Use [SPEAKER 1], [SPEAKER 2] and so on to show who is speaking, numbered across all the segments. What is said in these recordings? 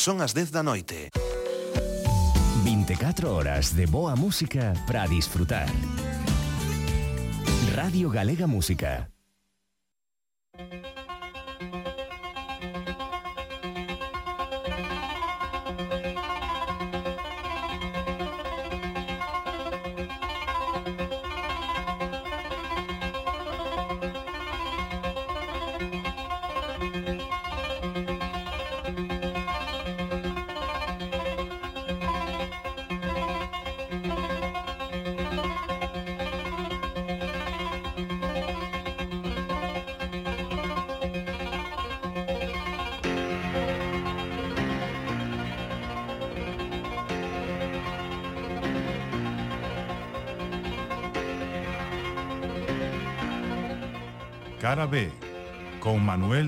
[SPEAKER 1] Son as 10 da noite.
[SPEAKER 2] 24 horas de boa música para disfrutar. Radio Galega Música.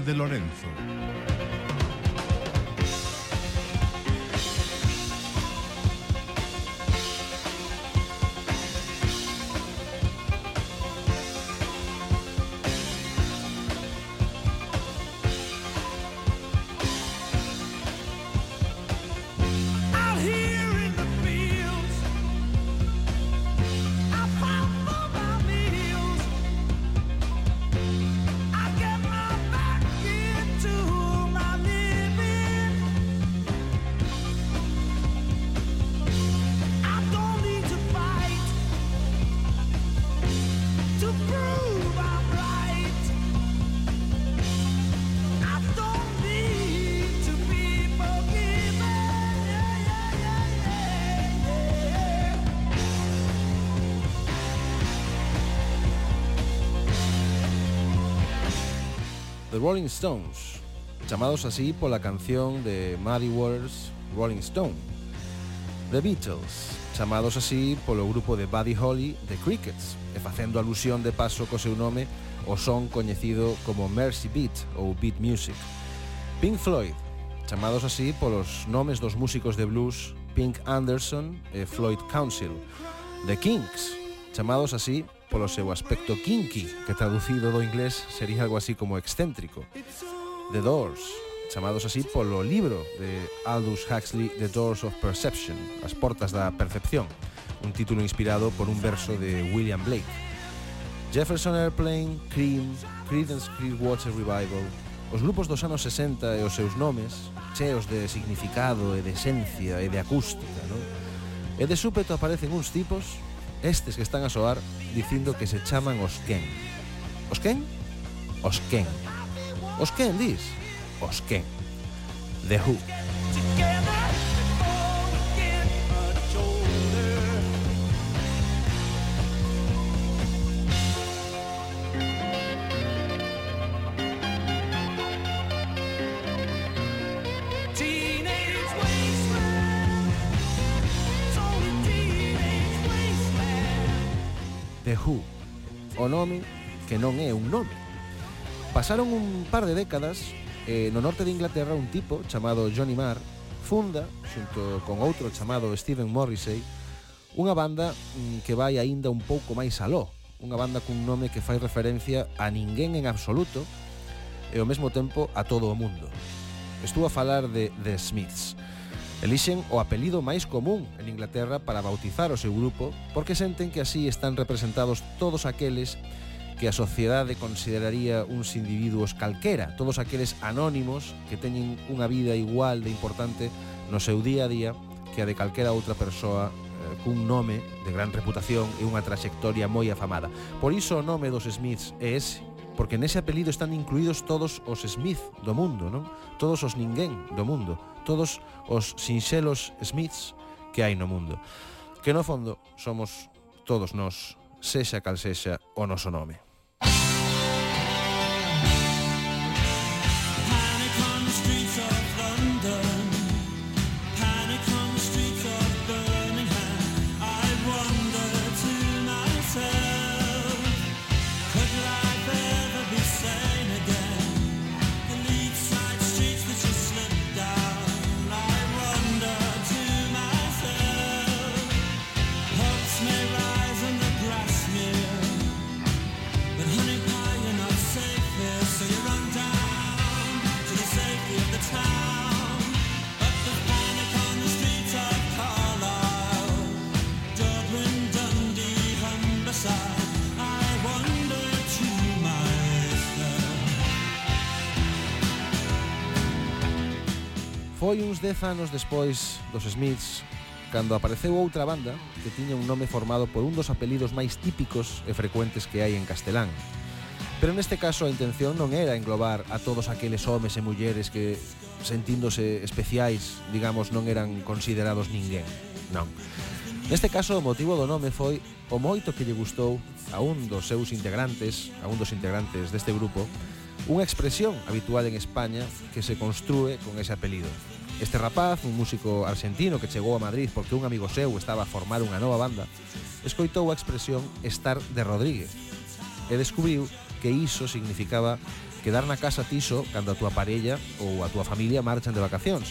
[SPEAKER 3] De Lorenzo.
[SPEAKER 4] The
[SPEAKER 5] Rolling Stones, chamados así pola canción de Muddy Waters Rolling Stone. The Beatles, chamados así polo grupo de Buddy Holly The Crickets, e facendo alusión de paso co seu nome o son coñecido como Mercy Beat ou Beat Music. Pink Floyd, chamados así polos nomes dos músicos de blues Pink Anderson e Floyd Council. The Kinks, chamados así polo seu aspecto kinky, que traducido do inglés sería algo así como excéntrico. The Doors, chamados así polo libro de Aldous Huxley The Doors of Perception, As Portas da Percepción, un título inspirado por un verso de William Blake. Jefferson Airplane, Cream, Creedence Clearwater Revival, os grupos dos anos 60 e os seus nomes, cheos de significado e de esencia e de acústica, non? E de súpeto aparecen uns tipos estes que están a soar dicindo que se chaman os Ken. Os Ken? Os Ken. Os Ken, dis? Os Ken. The Who.
[SPEAKER 4] Together.
[SPEAKER 5] o nome que non é un nome. Pasaron un par de décadas e no norte de Inglaterra un tipo chamado Johnny Marr funda, xunto con outro chamado Stephen Morrissey, unha banda mm, que vai aínda un pouco máis aló, unha banda cun nome que fai referencia a ninguén en absoluto e ao mesmo tempo a todo o mundo. Estou a falar de The Smiths. Elixen o apelido máis común en Inglaterra para bautizar o seu grupo porque senten que así están representados todos aqueles que a sociedade consideraría uns individuos calquera, todos aqueles anónimos que teñen unha vida igual de importante no seu día a día que a de calquera outra persoa eh, cun nome de gran reputación e unha traxectoria moi afamada. Por iso o nome dos Smiths é ese, porque nese apelido están incluídos todos os Smith do mundo, non? Todos os ninguén do mundo todos os sinxelos Smiths que hai no mundo. Que no fondo somos todos nós, sexa cal sexa o noso nome. Foi uns 10 anos despois dos Smiths cando apareceu outra banda que tiña un nome formado por un dos apelidos máis típicos e frecuentes que hai en castelán. Pero neste caso a intención non era englobar a todos aqueles homes e mulleres que, sentíndose especiais, digamos, non eran considerados ninguén. Non. Neste caso o motivo do nome foi o moito que lle gustou a un dos seus integrantes, a un dos integrantes deste grupo, Unha expresión habitual en España que se construe con ese apelido. Este rapaz, un músico argentino que chegou a Madrid porque un amigo seu estaba a formar unha nova banda, escoitou a expresión estar de Rodríguez e descubriu que iso significaba quedar na casa tiso cando a túa parella ou a túa familia marchan de vacacións.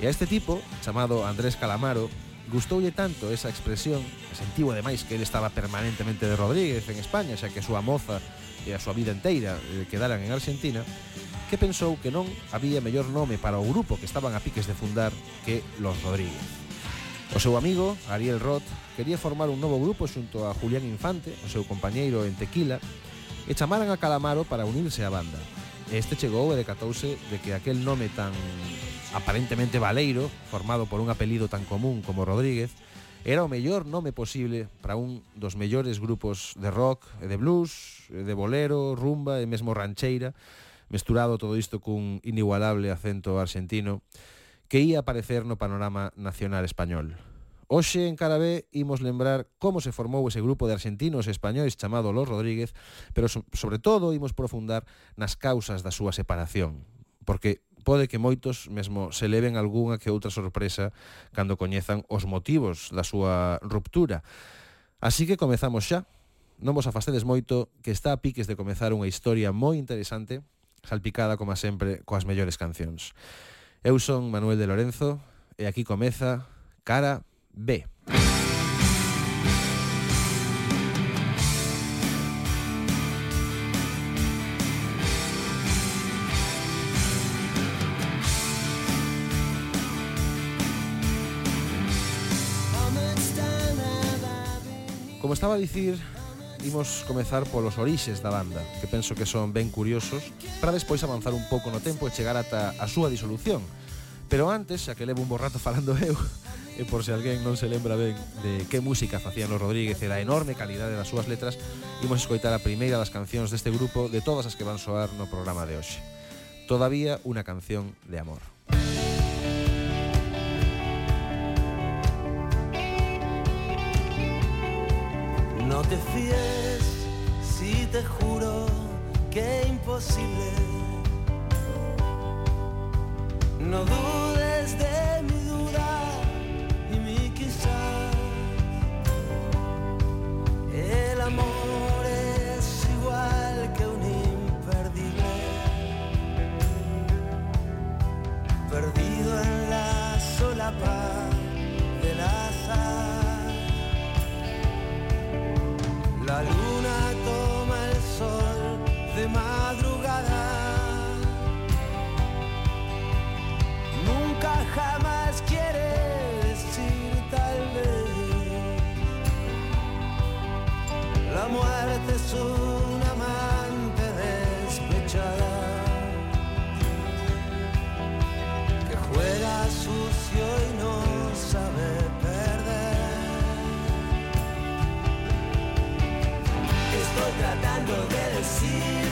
[SPEAKER 5] E a este tipo, chamado Andrés Calamaro, Gustoulle tanto esa expresión, sentiu ademais que ele estaba permanentemente de Rodríguez en España, xa que a súa moza e a súa vida enteira eh, quedaran en Argentina, que pensou que non había mellor nome para o grupo que estaban a piques de fundar que Los Rodríguez. O seu amigo, Ariel Roth, quería formar un novo grupo xunto a Julián Infante, o seu compañeiro en Tequila, e chamaran a Calamaro para unirse á banda. Este chegou e decatouse de que aquel nome tan aparentemente Valeiro, formado por un apelido tan común como Rodríguez, era o mellor nome posible para un dos mellores grupos de rock e de blues, de bolero, rumba e mesmo rancheira, mesturado todo isto cun inigualable acento argentino, que ia aparecer no panorama nacional español. Hoxe en Carabé imos lembrar como se formou ese grupo de argentinos e españois chamado Los Rodríguez, pero sobre todo imos profundar nas causas da súa separación, porque pode que moitos mesmo se leven algunha que outra sorpresa cando coñezan os motivos da súa ruptura. Así que comezamos xa. Non vos afastedes moito que está a piques de comezar unha historia moi interesante salpicada, como sempre, coas mellores cancións. Eu son Manuel de Lorenzo e aquí comeza Cara B. Cara B. como estaba a dicir, imos comezar polos orixes da banda, que penso que son ben curiosos, para despois avanzar un pouco no tempo e chegar ata a súa disolución. Pero antes, xa que levo un borrato falando eu, e por se alguén non se lembra ben de que música facían os Rodríguez e da enorme calidade das súas letras, imos escoitar a primeira das cancións deste grupo de todas as que van soar no programa de hoxe. Todavía unha canción de amor.
[SPEAKER 1] No te fíes si te juro que imposible. No dudes de mi duda y mi quizás. El amor es igual que un imperdible. Perdido en la solapa madrugada. Nunca jamás quiere decir tal vez. La muerte es un amante despechada que juega sucio y no sabe perder. Estoy tratando de decirte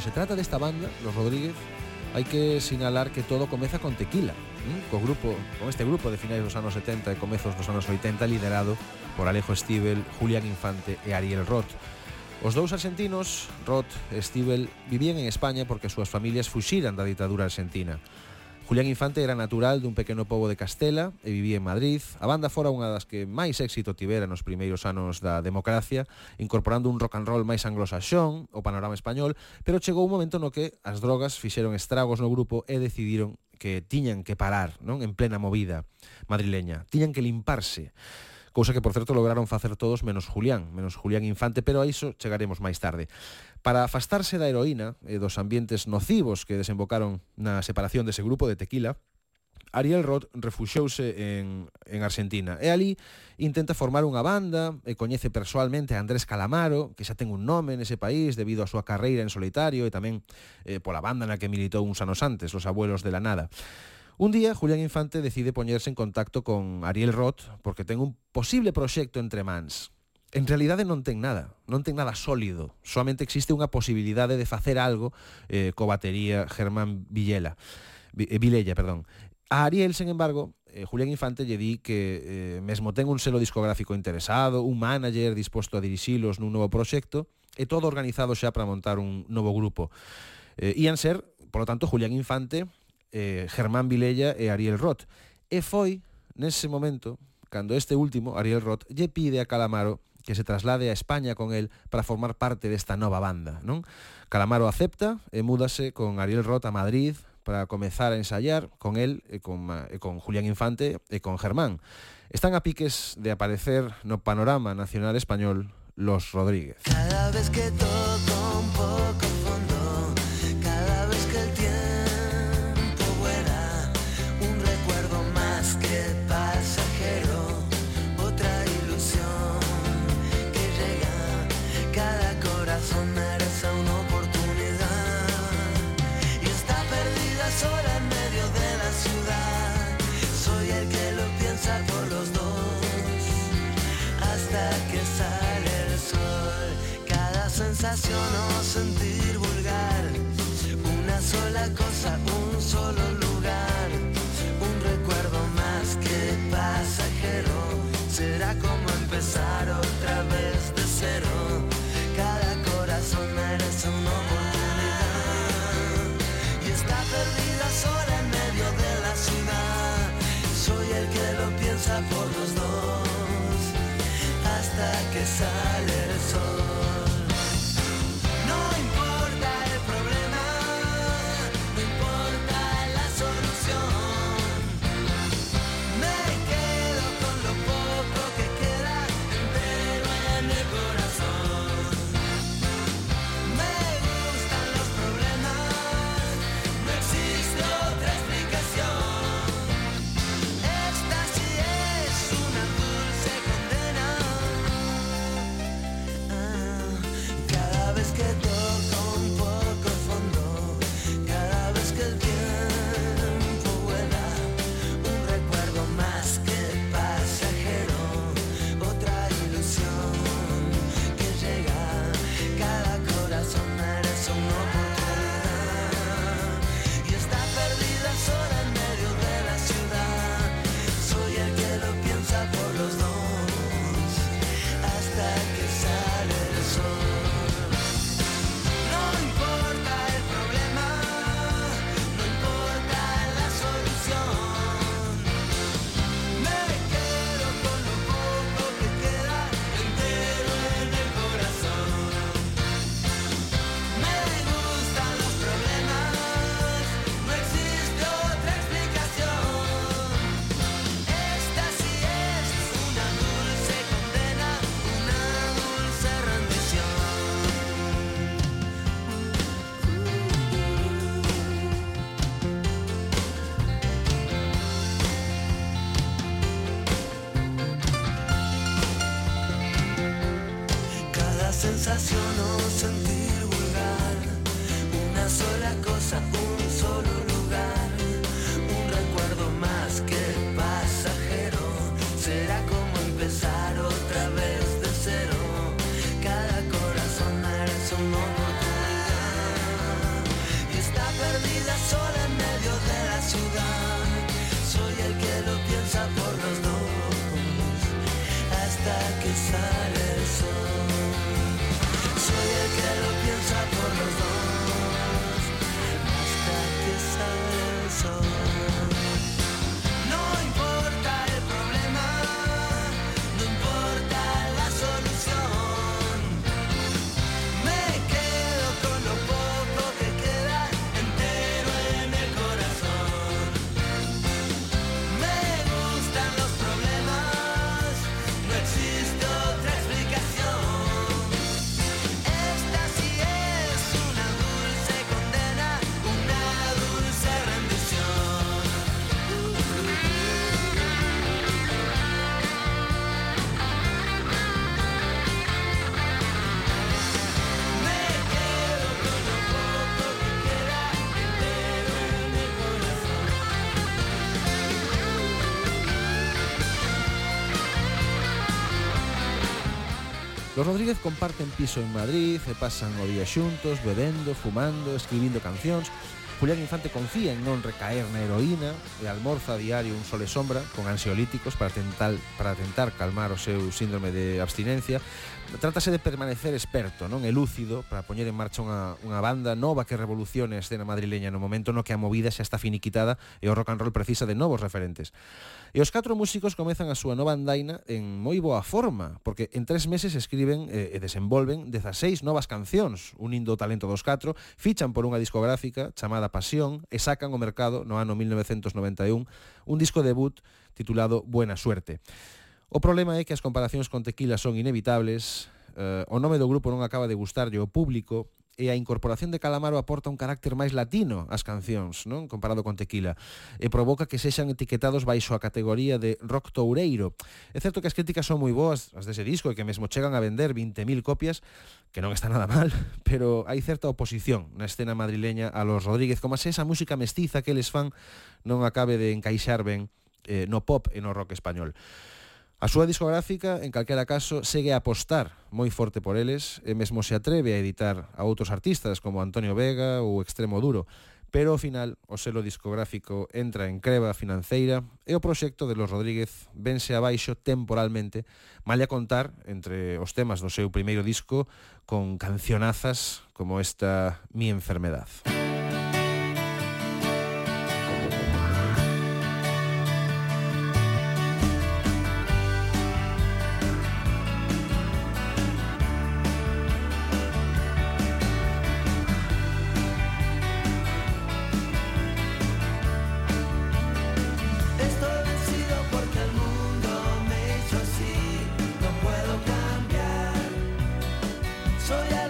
[SPEAKER 5] cuando se trata de esta banda, Los Rodríguez, hay que señalar que todo comeza con Tequila, ¿eh? co grupo, con este grupo de finais dos anos 70 e comezos dos anos 80 liderado por Alejo Stivel, Julián Infante e Ariel Roth. Os dous argentinos, Roth e Stivel, vivían en España porque as súas familias fuxiran da ditadura argentina. Julián Infante era natural dun pequeno pobo de Castela e vivía en Madrid. A banda fora unha das que máis éxito tivera nos primeiros anos da democracia, incorporando un rock and roll máis anglosaxón ao panorama español, pero chegou un momento no que as drogas fixeron estragos no grupo e decidiron que tiñan que parar, non? En plena movida madrileña. Tiñan que limparse cousa que por certo lograron facer todos menos Julián, menos Julián Infante, pero a iso chegaremos máis tarde. Para afastarse da heroína e dos ambientes nocivos que desembocaron na separación dese grupo de Tequila, Ariel Roth refuxouse en, en Argentina e ali intenta formar unha banda e coñece persoalmente a Andrés Calamaro que xa ten un nome nese país debido á súa carreira en solitario e tamén eh, pola banda na que militou uns anos antes, Los Abuelos de la Nada. Un día, Julián Infante decide poñerse en contacto con Ariel Roth porque ten un posible proxecto entre mans. En realidade non ten nada, non ten nada sólido. solamente existe unha posibilidade de facer algo eh, co batería Germán Villela. Eh, Vilella, perdón. A Ariel, sen embargo, eh, Julián Infante lle di que eh, mesmo ten un selo discográfico interesado, un manager disposto a dirixilos nun novo proxecto, e todo organizado xa para montar un novo grupo. Eh, Ian Ser, polo tanto, Julián Infante, eh, Germán Vilella e Ariel Roth. E foi nese momento cando este último, Ariel Roth, lle pide a Calamaro que se traslade a España con el para formar parte desta nova banda, non? Calamaro acepta e múdase con Ariel Roth a Madrid para comezar a ensayar con el e con, e con Julián Infante e con Germán. Están a piques de aparecer no panorama nacional español los Rodríguez.
[SPEAKER 1] Cada vez que toco un poco sensación o sentir vulgar, una sola cosa, un solo Los
[SPEAKER 5] Rodríguez comparten piso en Madrid e pasan o día xuntos, bebendo, fumando, escribindo cancións. Julián Infante confía en non recaer na heroína e almorza a diario un sol e sombra con ansiolíticos para tentar, para tentar calmar o seu síndrome de abstinencia. Trátase de permanecer experto, non é lúcido para poñer en marcha unha, unha banda nova que revolucione a escena madrileña no momento no que a movida xa está finiquitada e o rock and roll precisa de novos referentes. E os catro músicos comezan a súa nova andaina en moi boa forma, porque en tres meses escriben eh, e desenvolven 16 novas cancións, unindo o talento dos catro, fichan por unha discográfica chamada Pasión e sacan o mercado no ano 1991 un disco debut titulado Buena Suerte. O problema é que as comparacións con Tequila son inevitables, eh, o nome do grupo non acaba de gustarlle ao público e a incorporación de Calamaro aporta un carácter máis latino ás cancións, non comparado con Tequila, e provoca que sexan etiquetados baixo a categoría de rock toureiro. É certo que as críticas son moi boas as dese disco e que mesmo chegan a vender 20.000 copias, que non está nada mal, pero hai certa oposición na escena madrileña a los Rodríguez, como se esa música mestiza que eles fan non acabe de encaixar ben eh, no pop e no rock español. A súa discográfica, en calquera caso, segue a apostar moi forte por eles e mesmo se atreve a editar a outros artistas como Antonio Vega ou Extremo Duro, pero ao final o selo discográfico entra en creba financeira e o proxecto de Los Rodríguez vense abaixo temporalmente, malia contar entre os temas do seu primeiro disco con cancionazas como esta Mi Enfermedad.
[SPEAKER 1] Música Soy el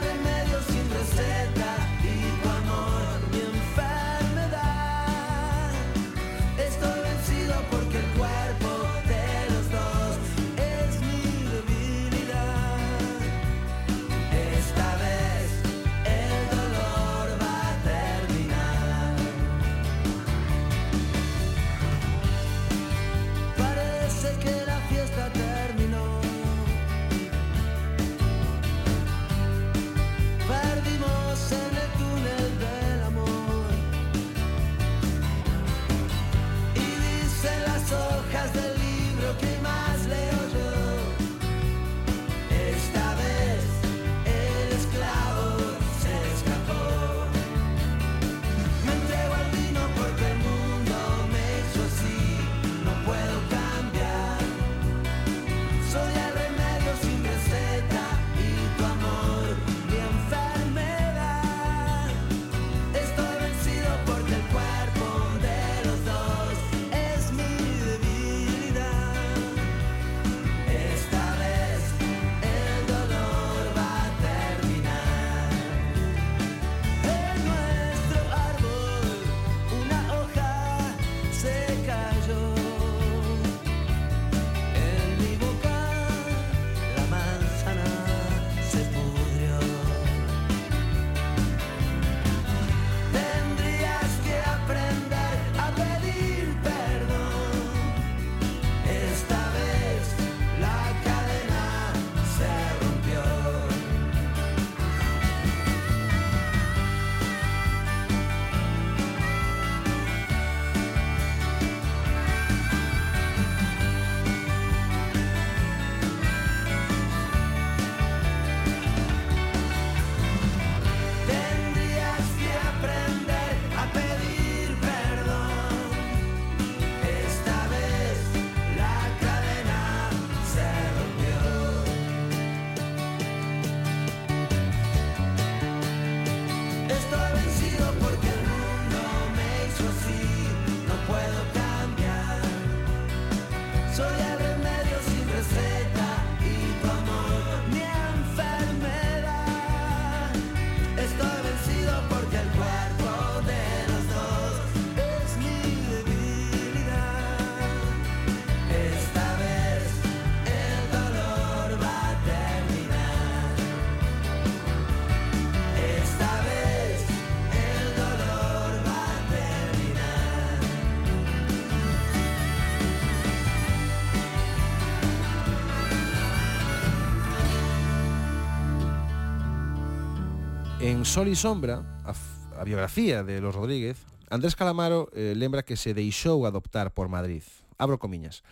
[SPEAKER 5] Sol y Sombra, a, a biografía de Los Rodríguez, Andrés Calamaro eh, lembra que se deixou adoptar por Madrid. Abro comiñas.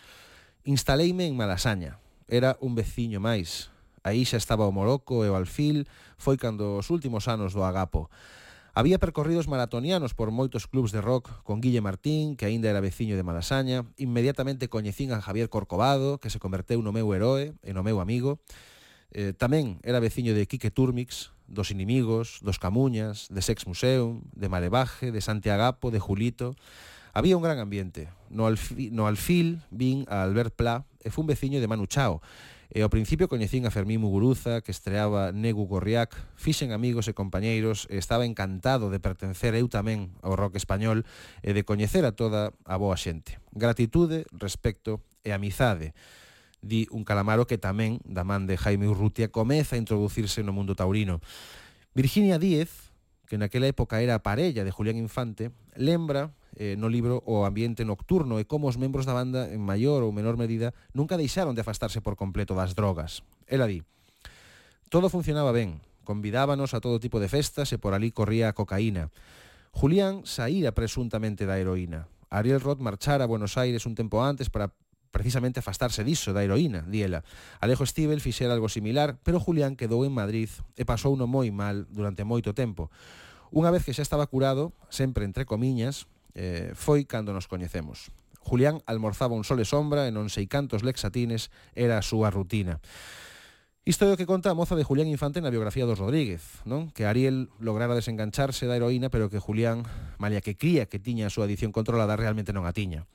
[SPEAKER 5] Instaleime en Malasaña. Era un veciño máis. Aí xa estaba o Moroco e o Alfil, foi cando os últimos anos do Agapo. Había percorridos maratonianos por moitos clubs de rock con Guille Martín, que aínda era veciño de Malasaña. Inmediatamente coñecín a Javier Corcovado, que se converteu no meu heroe e no meu amigo. Eh, tamén era veciño de Quique Turmix, dos inimigos, dos Camuñas, de Sex Museum, de Malevaje, de Santiagapo, de Julito. Había un gran ambiente. No, alfi, no alfil vin a Albert Pla e fun veciño de Manu Chao. E ao principio coñecín a Fermín Muguruza, que estreaba Negu Gorriac, fixen amigos e compañeiros e estaba encantado de pertencer eu tamén ao rock español e de coñecer a toda a boa xente. Gratitude, respecto e amizade di un calamaro que tamén, da man de Jaime Urrutia, comeza a introducirse no mundo taurino. Virginia Díez, que naquela época era a parella de Julián Infante, lembra eh, no libro o ambiente nocturno e como os membros da banda, en maior ou menor medida, nunca deixaron de afastarse por completo das drogas. Ela di, todo funcionaba ben, convidábanos a todo tipo de festas e por ali corría a cocaína. Julián saíra presuntamente da heroína. Ariel Roth marchara a Buenos Aires un tempo antes para precisamente afastarse diso da heroína, di ela. Alejo Stivel fixera algo similar, pero Julián quedou en Madrid e pasou no moi mal durante moito tempo. Unha vez que xa estaba curado, sempre entre comiñas, eh, foi cando nos coñecemos. Julián almorzaba un sol e sombra e non sei cantos lexatines era a súa rutina. Isto é o que conta a moza de Julián Infante na biografía dos Rodríguez, non? Que Ariel lograra desengancharse da heroína, pero que Julián, malia que cría que tiña a súa adicción controlada, realmente non a tiña.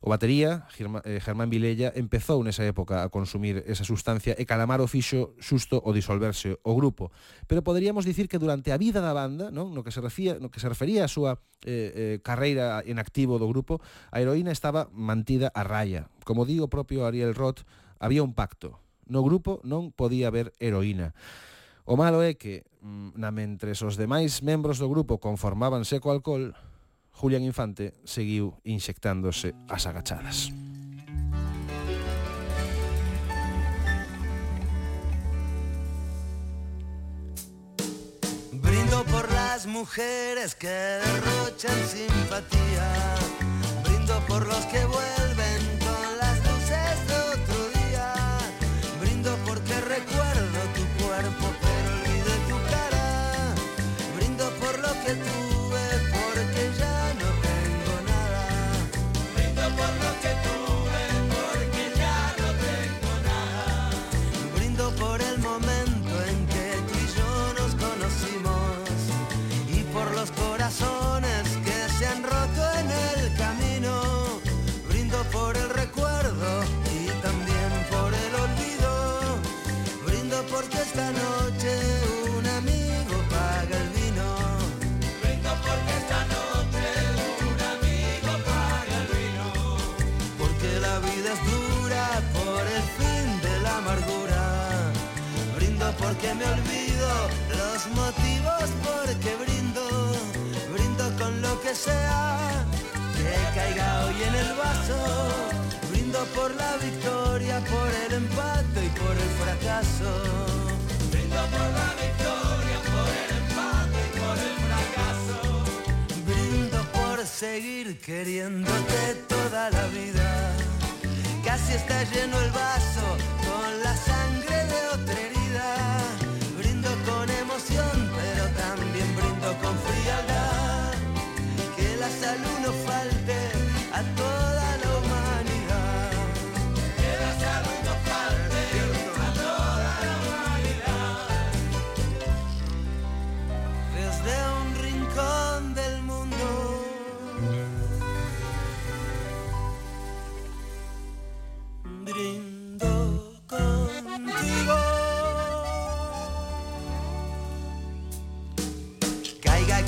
[SPEAKER 5] O batería, Germán, eh, Germán Vilella, empezou nesa época a consumir esa sustancia e Calamaro fixo xusto o disolverse o grupo. Pero poderíamos dicir que durante a vida da banda, non? no que se refía, no que se refería a súa eh, eh, carreira en activo do grupo, a heroína estaba mantida a raya. Como di o propio Ariel Roth, había un pacto. No grupo non podía haber heroína. O malo é que, mm, na mentres os demais membros do grupo conformábanse co alcohol, Julián Infante seguiu inxectándose as agachadas.
[SPEAKER 1] Brindo por las mujeres que derrochan simpatía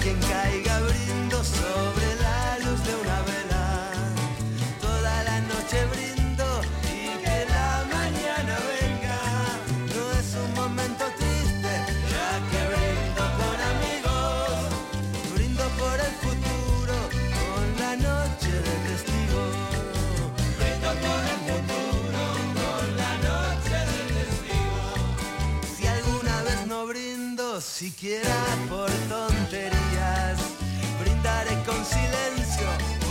[SPEAKER 1] quien caiga brindo sobre la luz de una vela. Toda la noche brindo y que la mañana venga. No es un momento triste, ya que brindo con amigos. Brindo por el futuro, con la noche de testigo. Brindo por el futuro, con la noche de testigo. Si alguna vez no brindo, siquiera por tonterías con silencio.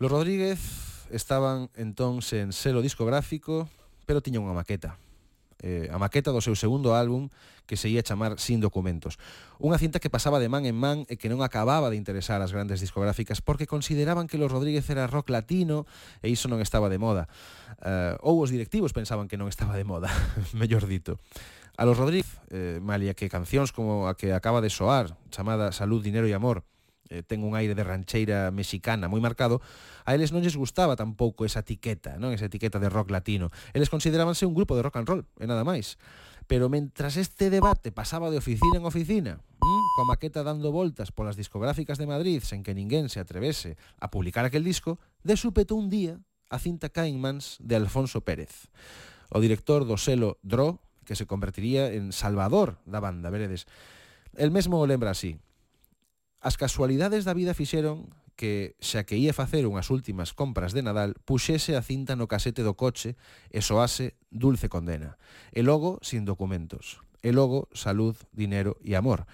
[SPEAKER 5] Los Rodríguez estaban entón sen selo discográfico, pero tiña unha maqueta. Eh, a maqueta do seu segundo álbum que se ia chamar Sin Documentos. Unha cinta que pasaba de man en man e que non acababa de interesar as grandes discográficas porque consideraban que los Rodríguez era rock latino e iso non estaba de moda. Eh, ou os directivos pensaban que non estaba de moda, mellor dito. A los Rodríguez, eh, malia que cancións como a que acaba de soar, chamada Salud, Dinero e Amor, eh, ten un aire de rancheira mexicana moi marcado, a eles non lles gustaba tampouco esa etiqueta, non esa etiqueta de rock latino. Eles considerábanse un grupo de rock and roll, e nada máis. Pero mentras este debate pasaba de oficina en oficina, ¿m? coa maqueta dando voltas polas discográficas de Madrid sen que ninguén se atrevese a publicar aquel disco, de súpeto un día a cinta cae en mans de Alfonso Pérez, o director do selo Dro, que se convertiría en salvador da banda, veredes. El mesmo o lembra así. As casualidades da vida fixeron que, xa que ia facer unhas últimas compras de Nadal, puxese a cinta no casete do coche e soase dulce condena. E logo, sin documentos. E logo, salud, dinero e amor.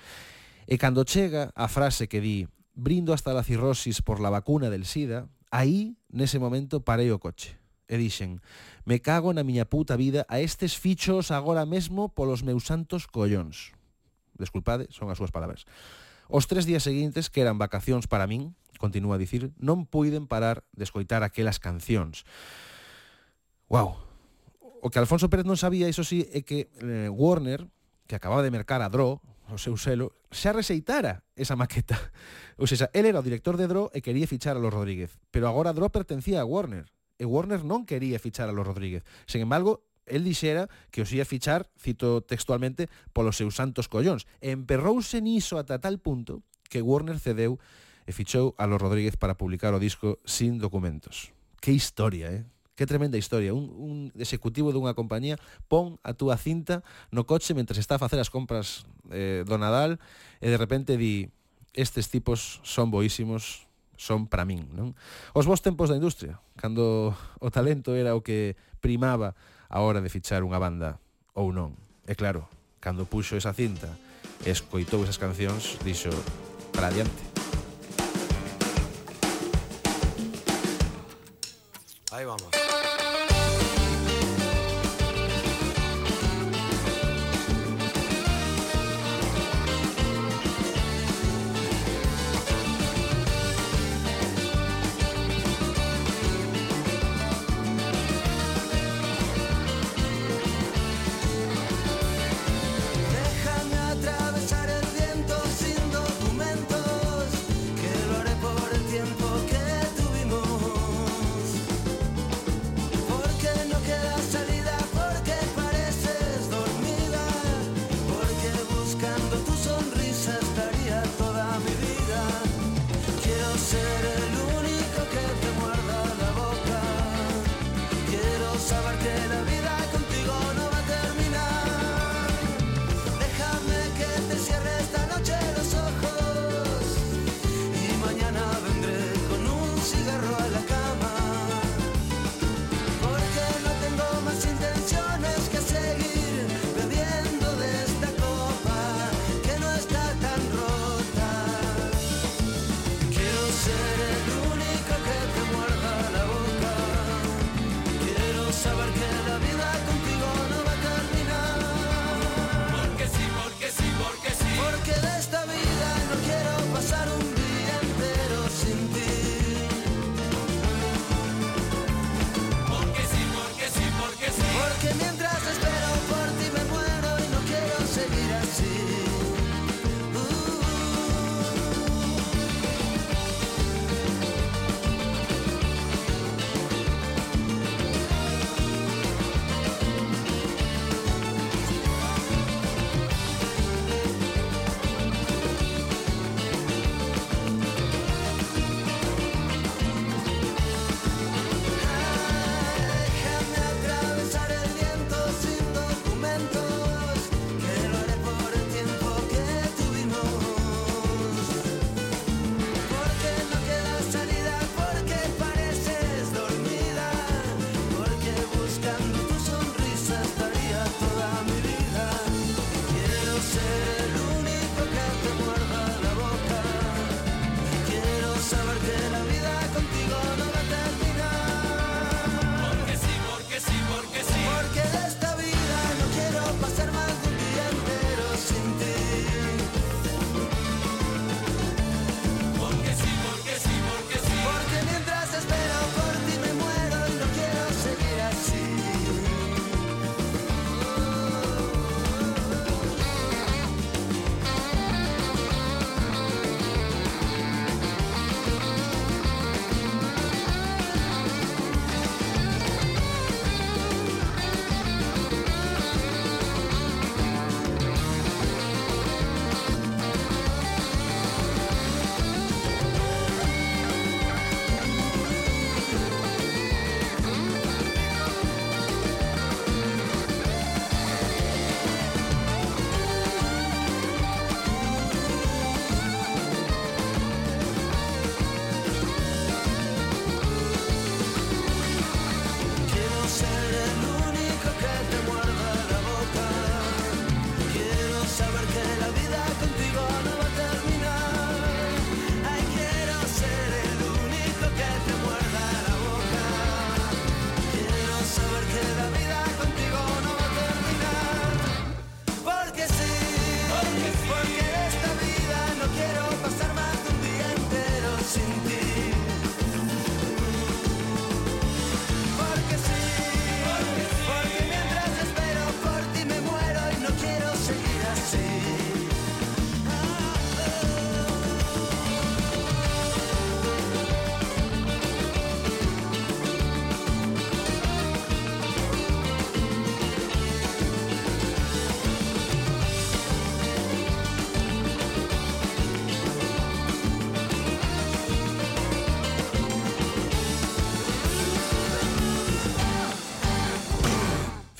[SPEAKER 5] E cando chega a frase que di brindo hasta la cirrosis por la vacuna del SIDA, aí, nese momento, parei o coche. E dixen, me cago na miña puta vida a estes fichos agora mesmo polos meus santos collóns. Desculpade, son as súas palabras. Os tres días seguintes, que eran vacacións para min, continúa a dicir, non puiden parar de escoitar aquelas cancións. Wow. O que Alfonso Pérez non sabía, iso sí, é que eh, Warner, que acababa de mercar a Dro, o seu selo, xa reseitara esa maqueta. Ou seja, el era o director de Dro e quería fichar a los Rodríguez, pero agora Dro pertencía a Warner e Warner non quería fichar a los Rodríguez. Sen embargo, El dixera que os ia fichar, cito textualmente, polos seus santos collóns. Emperrouse niso ata tal punto que Warner cedeu e fichou a los Rodríguez para publicar o disco sin documentos. Que historia, eh? Que tremenda historia. Un, un executivo dunha compañía pon a túa cinta no coche mentre está a facer as compras eh, do Nadal e de repente di estes tipos son boísimos, son para min, non? Os vos tempos da industria, cando o talento era o que primaba a hora de fichar unha banda ou non. E claro, cando puxo esa cinta e escoitou esas cancións, dixo para adiante.
[SPEAKER 1] Aí vamos.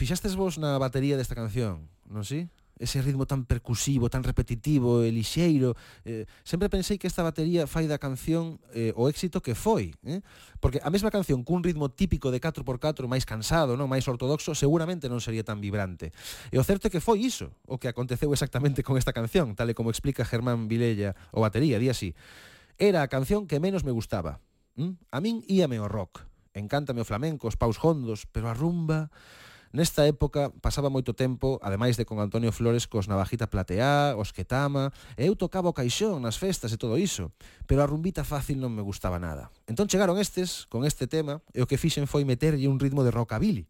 [SPEAKER 5] Fixastes vos na batería desta canción, non si? Ese ritmo tan percusivo, tan repetitivo e lixeiro. Eh, sempre pensei que esta batería fai da canción eh, o éxito que foi. Eh? Porque a mesma canción cun ritmo típico de 4x4 máis cansado, non máis ortodoxo, seguramente non sería tan vibrante. E o certo é que foi iso o que aconteceu exactamente con esta canción, tal e como explica Germán Vilella, o batería, di así. Era a canción que menos me gustaba. ¿Mm? A min íame o rock. Encántame o flamenco, os paus hondos, pero a rumba Nesta época pasaba moito tempo, ademais de con Antonio Flores, cos Navajita Plateá, os Ketama, e eu tocaba o caixón nas festas e todo iso, pero a rumbita fácil non me gustaba nada. Entón chegaron estes, con este tema, e o que fixen foi meterlle un ritmo de rockabilly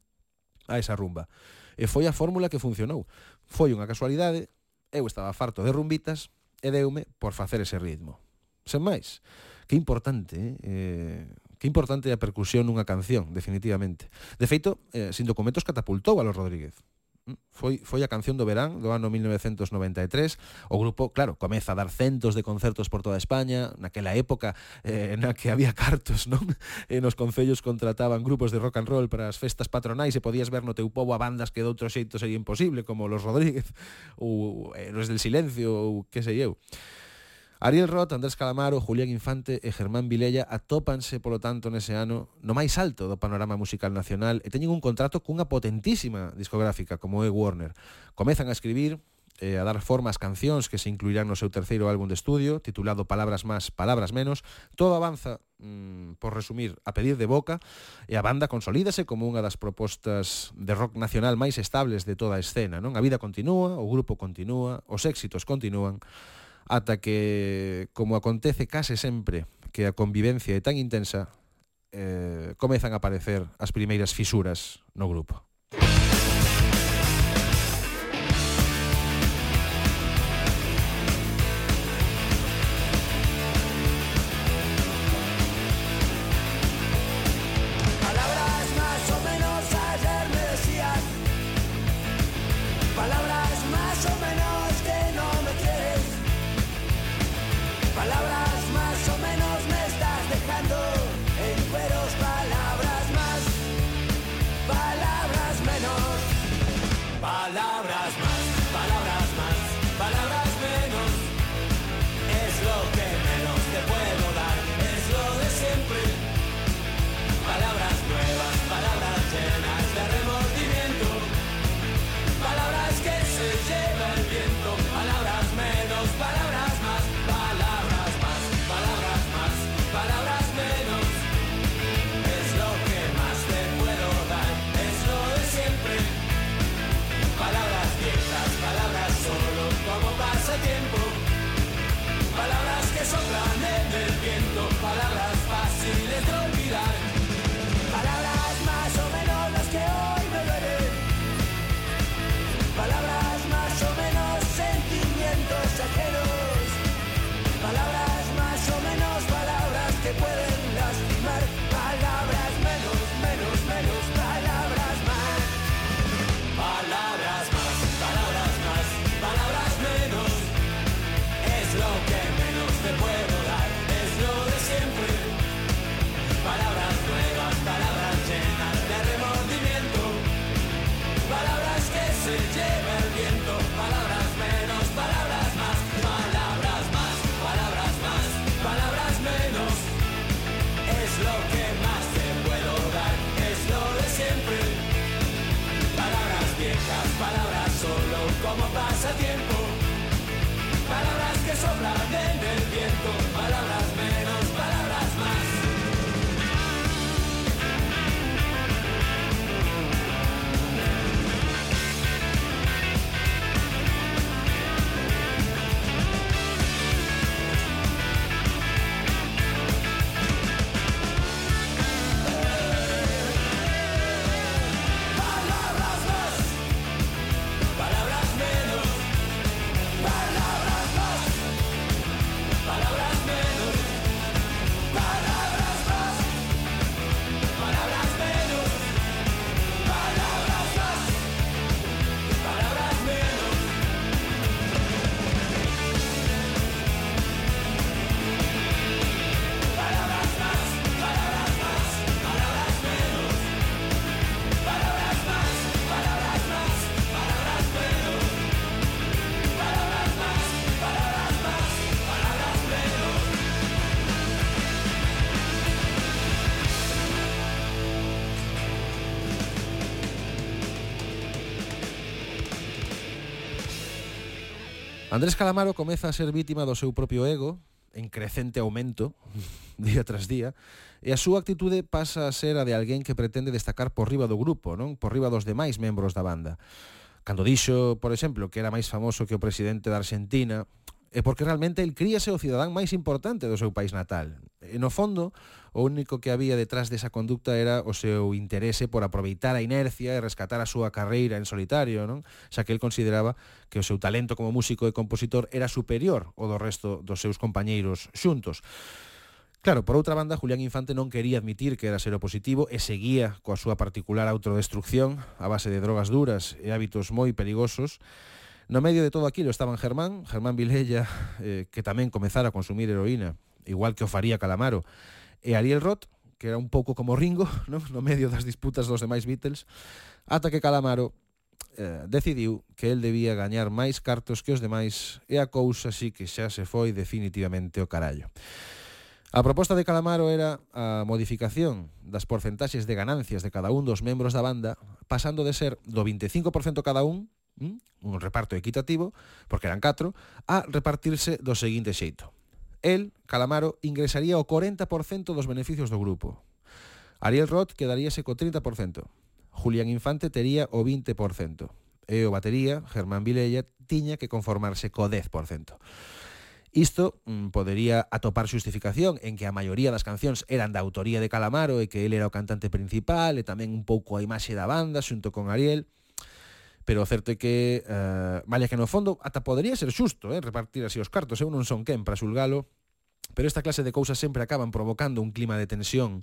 [SPEAKER 5] a esa rumba. E foi a fórmula que funcionou. Foi unha casualidade, eu estaba farto de rumbitas, e deume por facer ese ritmo. Sen máis, que importante, eh? eh Que importante a percusión nunha canción, definitivamente. De feito, eh, sin documentos catapultou a los Rodríguez. Mm, foi, foi a canción do verán do ano 1993 O grupo, claro, comeza a dar centos de concertos por toda España Naquela época eh, na que había cartos, non? E nos concellos contrataban grupos de rock and roll para as festas patronais E podías ver no teu povo a bandas que de outro xeito sería imposible Como los Rodríguez ou eh, Héroes del Silencio ou que sei eu Ariel Roth, Andrés Calamaro, Julián Infante e Germán Vilella atópanse, polo tanto, nese ano no máis alto do panorama musical nacional e teñen un contrato cunha potentísima discográfica como é Warner. Comezan a escribir e a dar forma ás cancións que se incluirán no seu terceiro álbum de estudio, titulado Palabras Más, Palabras Menos. Todo avanza, mmm, por resumir, a pedir de boca, e a banda consolídase como unha das propostas de rock nacional máis estables de toda a escena. Non A vida continúa, o grupo continúa, os éxitos continúan, ata que, como acontece case sempre que a convivencia é tan intensa, eh, comezan a aparecer as primeiras fisuras no grupo. Andrés Calamaro comeza a ser vítima do seu propio ego, en crecente aumento, día tras día, e a súa actitude pasa a ser a de alguén que pretende destacar por riba do grupo, non por riba dos demais membros da banda. Cando dixo, por exemplo, que era máis famoso que o presidente da Argentina, e porque realmente el críase o cidadán máis importante do seu país natal. E no fondo, o único que había detrás desa conducta era o seu interese por aproveitar a inercia e rescatar a súa carreira en solitario, non? xa que el consideraba que o seu talento como músico e compositor era superior ao do resto dos seus compañeiros xuntos. Claro, por outra banda, Julián Infante non quería admitir que era xeropositivo e seguía coa súa particular autodestrucción a base de drogas duras e hábitos moi perigosos No medio de todo aquilo estaban Germán, Germán Vilella, eh, que tamén comezara a consumir heroína, igual que o faría Calamaro, e Ariel Roth, que era un pouco como Ringo, non? no medio das disputas dos demais Beatles, ata que Calamaro eh, decidiu que el debía gañar máis cartos que os demais e a cousa sí que xa se foi definitivamente o carallo. A proposta de Calamaro era a modificación das porcentaxes de ganancias de cada un dos membros da banda, pasando de ser do 25% cada un un reparto equitativo, porque eran catro, a repartirse do seguinte xeito. El, Calamaro, ingresaría o 40% dos beneficios do grupo. Ariel Roth quedaríase co 30%. Julián Infante tería o 20%. E o batería, Germán Vilella, tiña que conformarse co 10%. Isto mm, podería atopar xustificación en que a maioría das cancións eran da autoría de Calamaro e que el era o cantante principal e tamén un pouco a imaxe da banda xunto con Ariel, pero o certo é que, uh, malia que no fondo, ata podería ser xusto eh, repartir así os cartos, eu non son quen para xulgalo, pero esta clase de cousas sempre acaban provocando un clima de tensión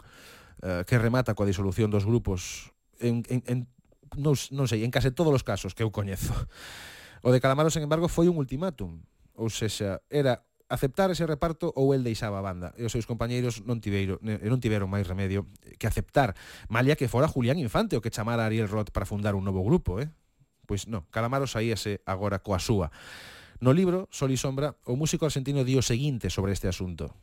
[SPEAKER 5] uh, que remata coa disolución dos grupos en, en, en non, non sei, en case todos os casos que eu coñezo. O de Calamaro, sen embargo, foi un ultimátum. Ou sexa, era aceptar ese reparto ou el deixaba a banda. E os seus compañeiros non tiveiro, non tiveron máis remedio que aceptar, malia que fora Julián Infante o que chamara a Ariel Roth para fundar un novo grupo, eh? Pois non, Calamaro saíase agora coa súa. No libro Sol e Sombra, o músico argentino dio o seguinte sobre este asunto.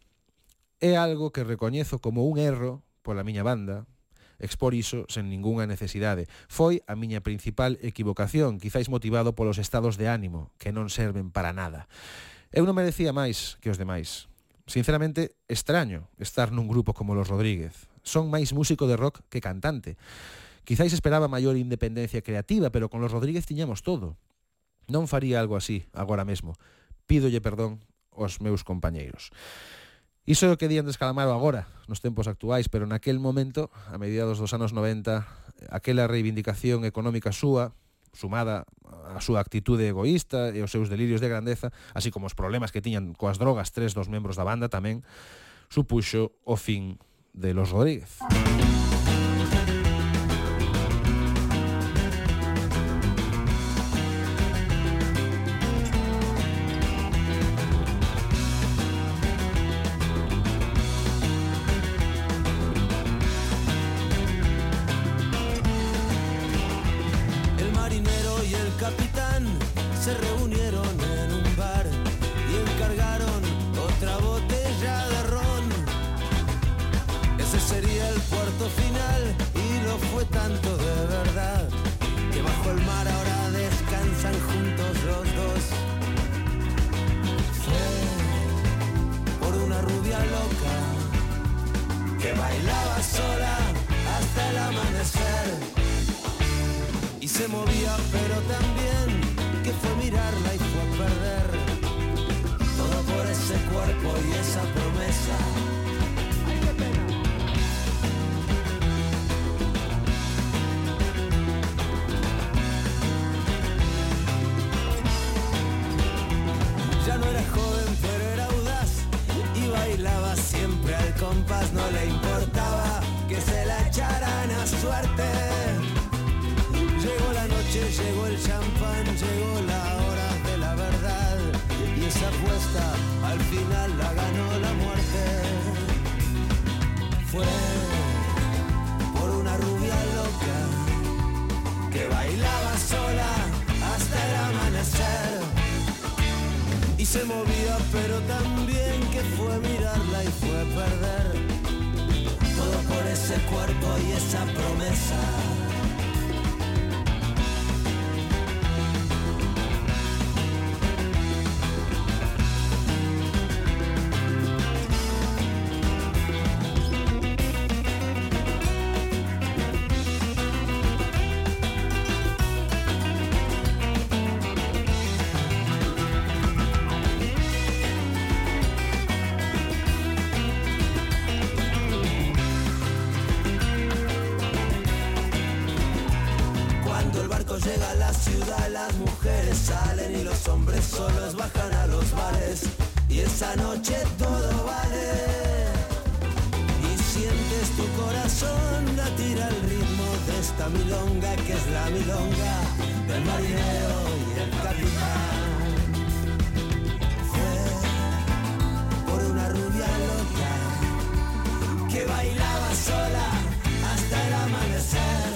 [SPEAKER 5] É algo que recoñezo como un erro pola miña banda, expor iso sen ningunha necesidade. Foi a miña principal equivocación, quizáis motivado polos estados de ánimo, que non serven para nada. Eu non merecía máis que os demais. Sinceramente, extraño estar nun grupo como los Rodríguez. Son máis músico de rock que cantante. Quizáis esperaba maior independencia creativa, pero con los Rodríguez tiñamos todo. Non faría algo así agora mesmo. Pídolle perdón aos meus compañeiros. Iso é o que di Andrés Calamaro agora, nos tempos actuais, pero naquel momento, a mediados dos anos 90, aquela reivindicación económica súa, sumada a súa actitude egoísta e os seus delirios de grandeza, así como os problemas que tiñan coas drogas tres dos membros da banda tamén, supuxo o fin de Los Rodríguez.
[SPEAKER 1] Esa noche todo vale. Y sientes tu corazón latir al ritmo de esta milonga que es la milonga del marinero y el capitán. Fue por una rubia loca que bailaba sola hasta el amanecer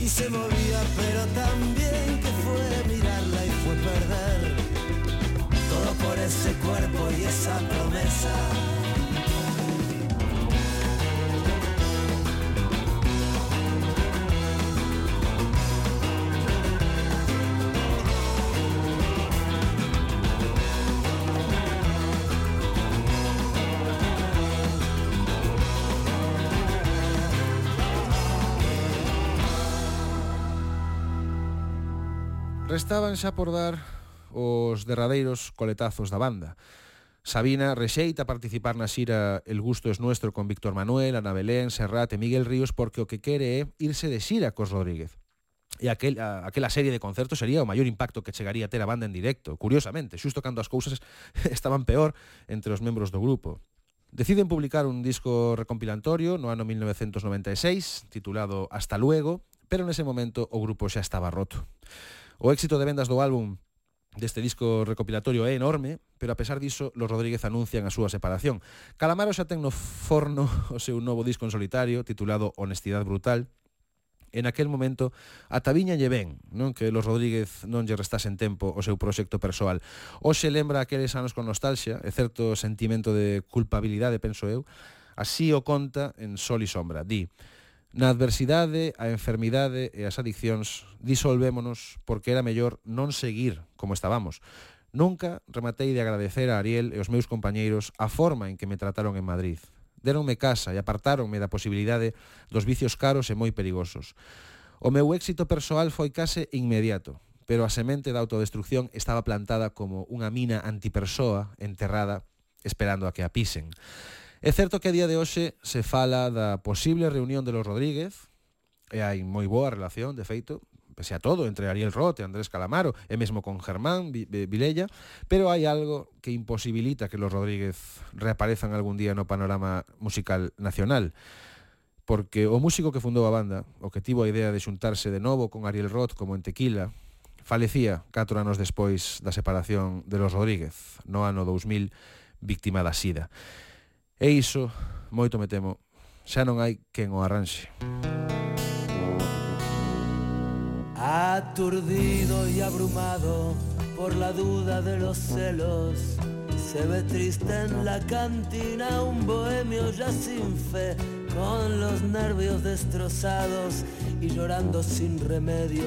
[SPEAKER 1] y se movía
[SPEAKER 5] Restaban xa por dar os derradeiros coletazos da banda. Sabina rexeita participar na xira El gusto es nuestro con Víctor Manuel, Ana Belén, Serrat e Miguel Ríos porque o que quere é irse de xira cos Rodríguez. E aquel, a, aquela serie de concertos sería o maior impacto que chegaría a ter a banda en directo, curiosamente, xusto cando as cousas estaban peor entre os membros do grupo. Deciden publicar un disco recompilatorio no ano 1996, titulado Hasta luego, pero nese momento o grupo xa estaba roto. O éxito de vendas do álbum deste disco recopilatorio é enorme, pero a pesar diso, los Rodríguez anuncian a súa separación. Calamaro xa ten no forno o seu novo disco en solitario, titulado Honestidad Brutal, en aquel momento ata viña lle ben, non que los Rodríguez non lle restasen tempo o seu proxecto persoal. Hoxe lembra aqueles anos con nostalgia e certo sentimento de culpabilidade, penso eu, así o conta en Sol e Sombra. Di, Na adversidade, a enfermidade e as adiccións disolvémonos porque era mellor non seguir como estábamos. Nunca rematei de agradecer a Ariel e os meus compañeiros a forma en que me trataron en Madrid. Deronme casa e apartáronme da posibilidade dos vicios caros e moi perigosos. O meu éxito persoal foi case inmediato, pero a semente da autodestrucción estaba plantada como unha mina antipersoa enterrada esperando a que a pisen. É certo que a día de hoxe se fala da posible reunión de los Rodríguez, e hai moi boa relación, de feito, pese a todo, entre Ariel Rote, Andrés Calamaro, e mesmo con Germán Vilella, pero hai algo que imposibilita que los Rodríguez reaparezan algún día no panorama musical nacional porque o músico que fundou a banda, o que tivo a idea de xuntarse de novo con Ariel Roth como en Tequila, falecía 4 anos despois da separación de los Rodríguez, no ano 2000, víctima da sida. E iso, moito me temo, xa non hai quen o arranxe.
[SPEAKER 1] Aturdido y abrumado por la duda de los celos se ve triste en la cantina un bohemio ya sin fe, con los nervios destrozados y llorando sin remedio,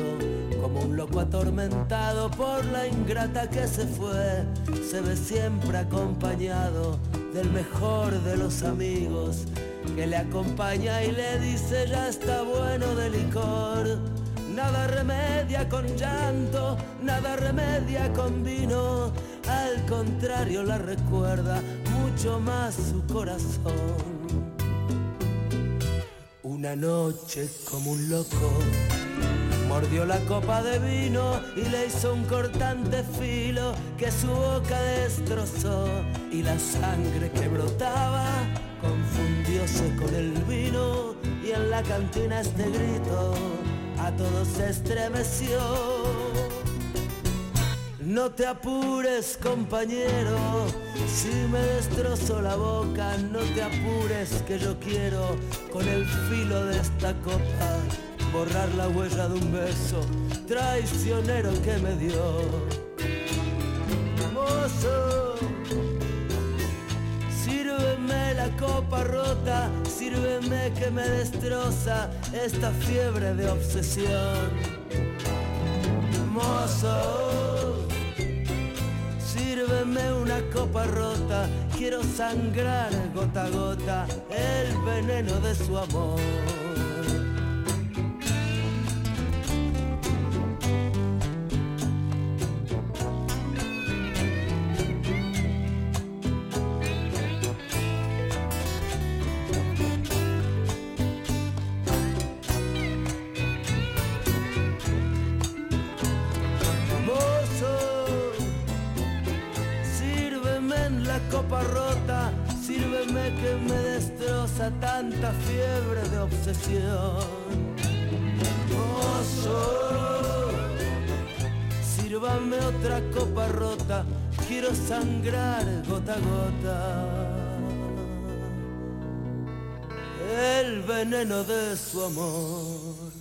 [SPEAKER 1] como un loco atormentado por la ingrata que se fue, se ve siempre acompañado del mejor de los amigos, que le acompaña y le dice ya está bueno de licor. Nada remedia con llanto, nada remedia con vino, al contrario la recuerda mucho más su corazón. Una noche como un loco, mordió la copa de vino y le hizo un cortante filo que su boca destrozó y la sangre que brotaba confundióse con el vino y en la cantina este grito a todos se estremeció. No te apures compañero, si me destrozo la boca, no te apures que yo quiero con el filo de esta copa borrar la huella de un beso traicionero que me dio. Mozo, sírveme la copa rota, sírveme que me destroza esta fiebre de obsesión. Mozo, sírveme una copa rota, quiero sangrar gota a gota el veneno de su amor.
[SPEAKER 5] Obsesión. Oso, sírvame otra copa rota, quiero sangrar gota a gota. El veneno de su amor.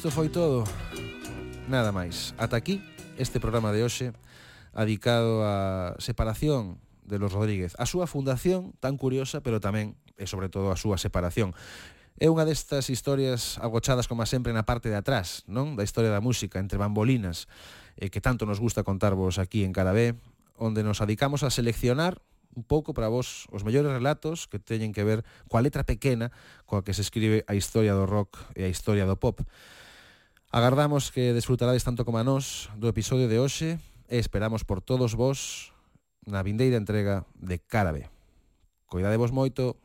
[SPEAKER 1] isto foi todo. Nada máis. Ata aquí este programa de hoxe adicado á separación de los Rodríguez, a súa fundación tan curiosa, pero tamén e sobre todo a súa separación. É unha destas historias agochadas como sempre na parte de atrás, non? Da historia da música entre bambolinas, eh, que tanto nos gusta contarvos aquí en Carabé, onde nos adicamos a seleccionar un pouco para vos os mellores relatos que teñen que ver coa letra pequena coa que se escribe a historia do rock e a historia do pop. Agardamos que desfrutarades tanto como a nós do episodio de hoxe e esperamos por todos vos na vindeira entrega de Cárabe. Coidade vos moito.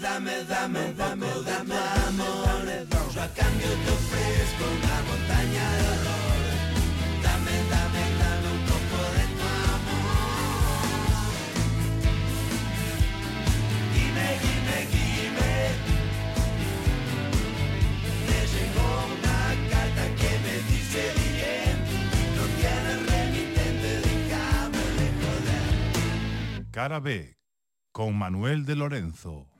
[SPEAKER 1] Dame, dame, dame, dame, dame amor. Yo a cambio te ofrezco una montaña de horror. Dame, dame, dame un poco de tu amor. Dime, dime, dime. Me llegó una carta que me dice bien. No tienes remitente, déjame de joder.
[SPEAKER 3] Cara B, con Manuel de Lorenzo.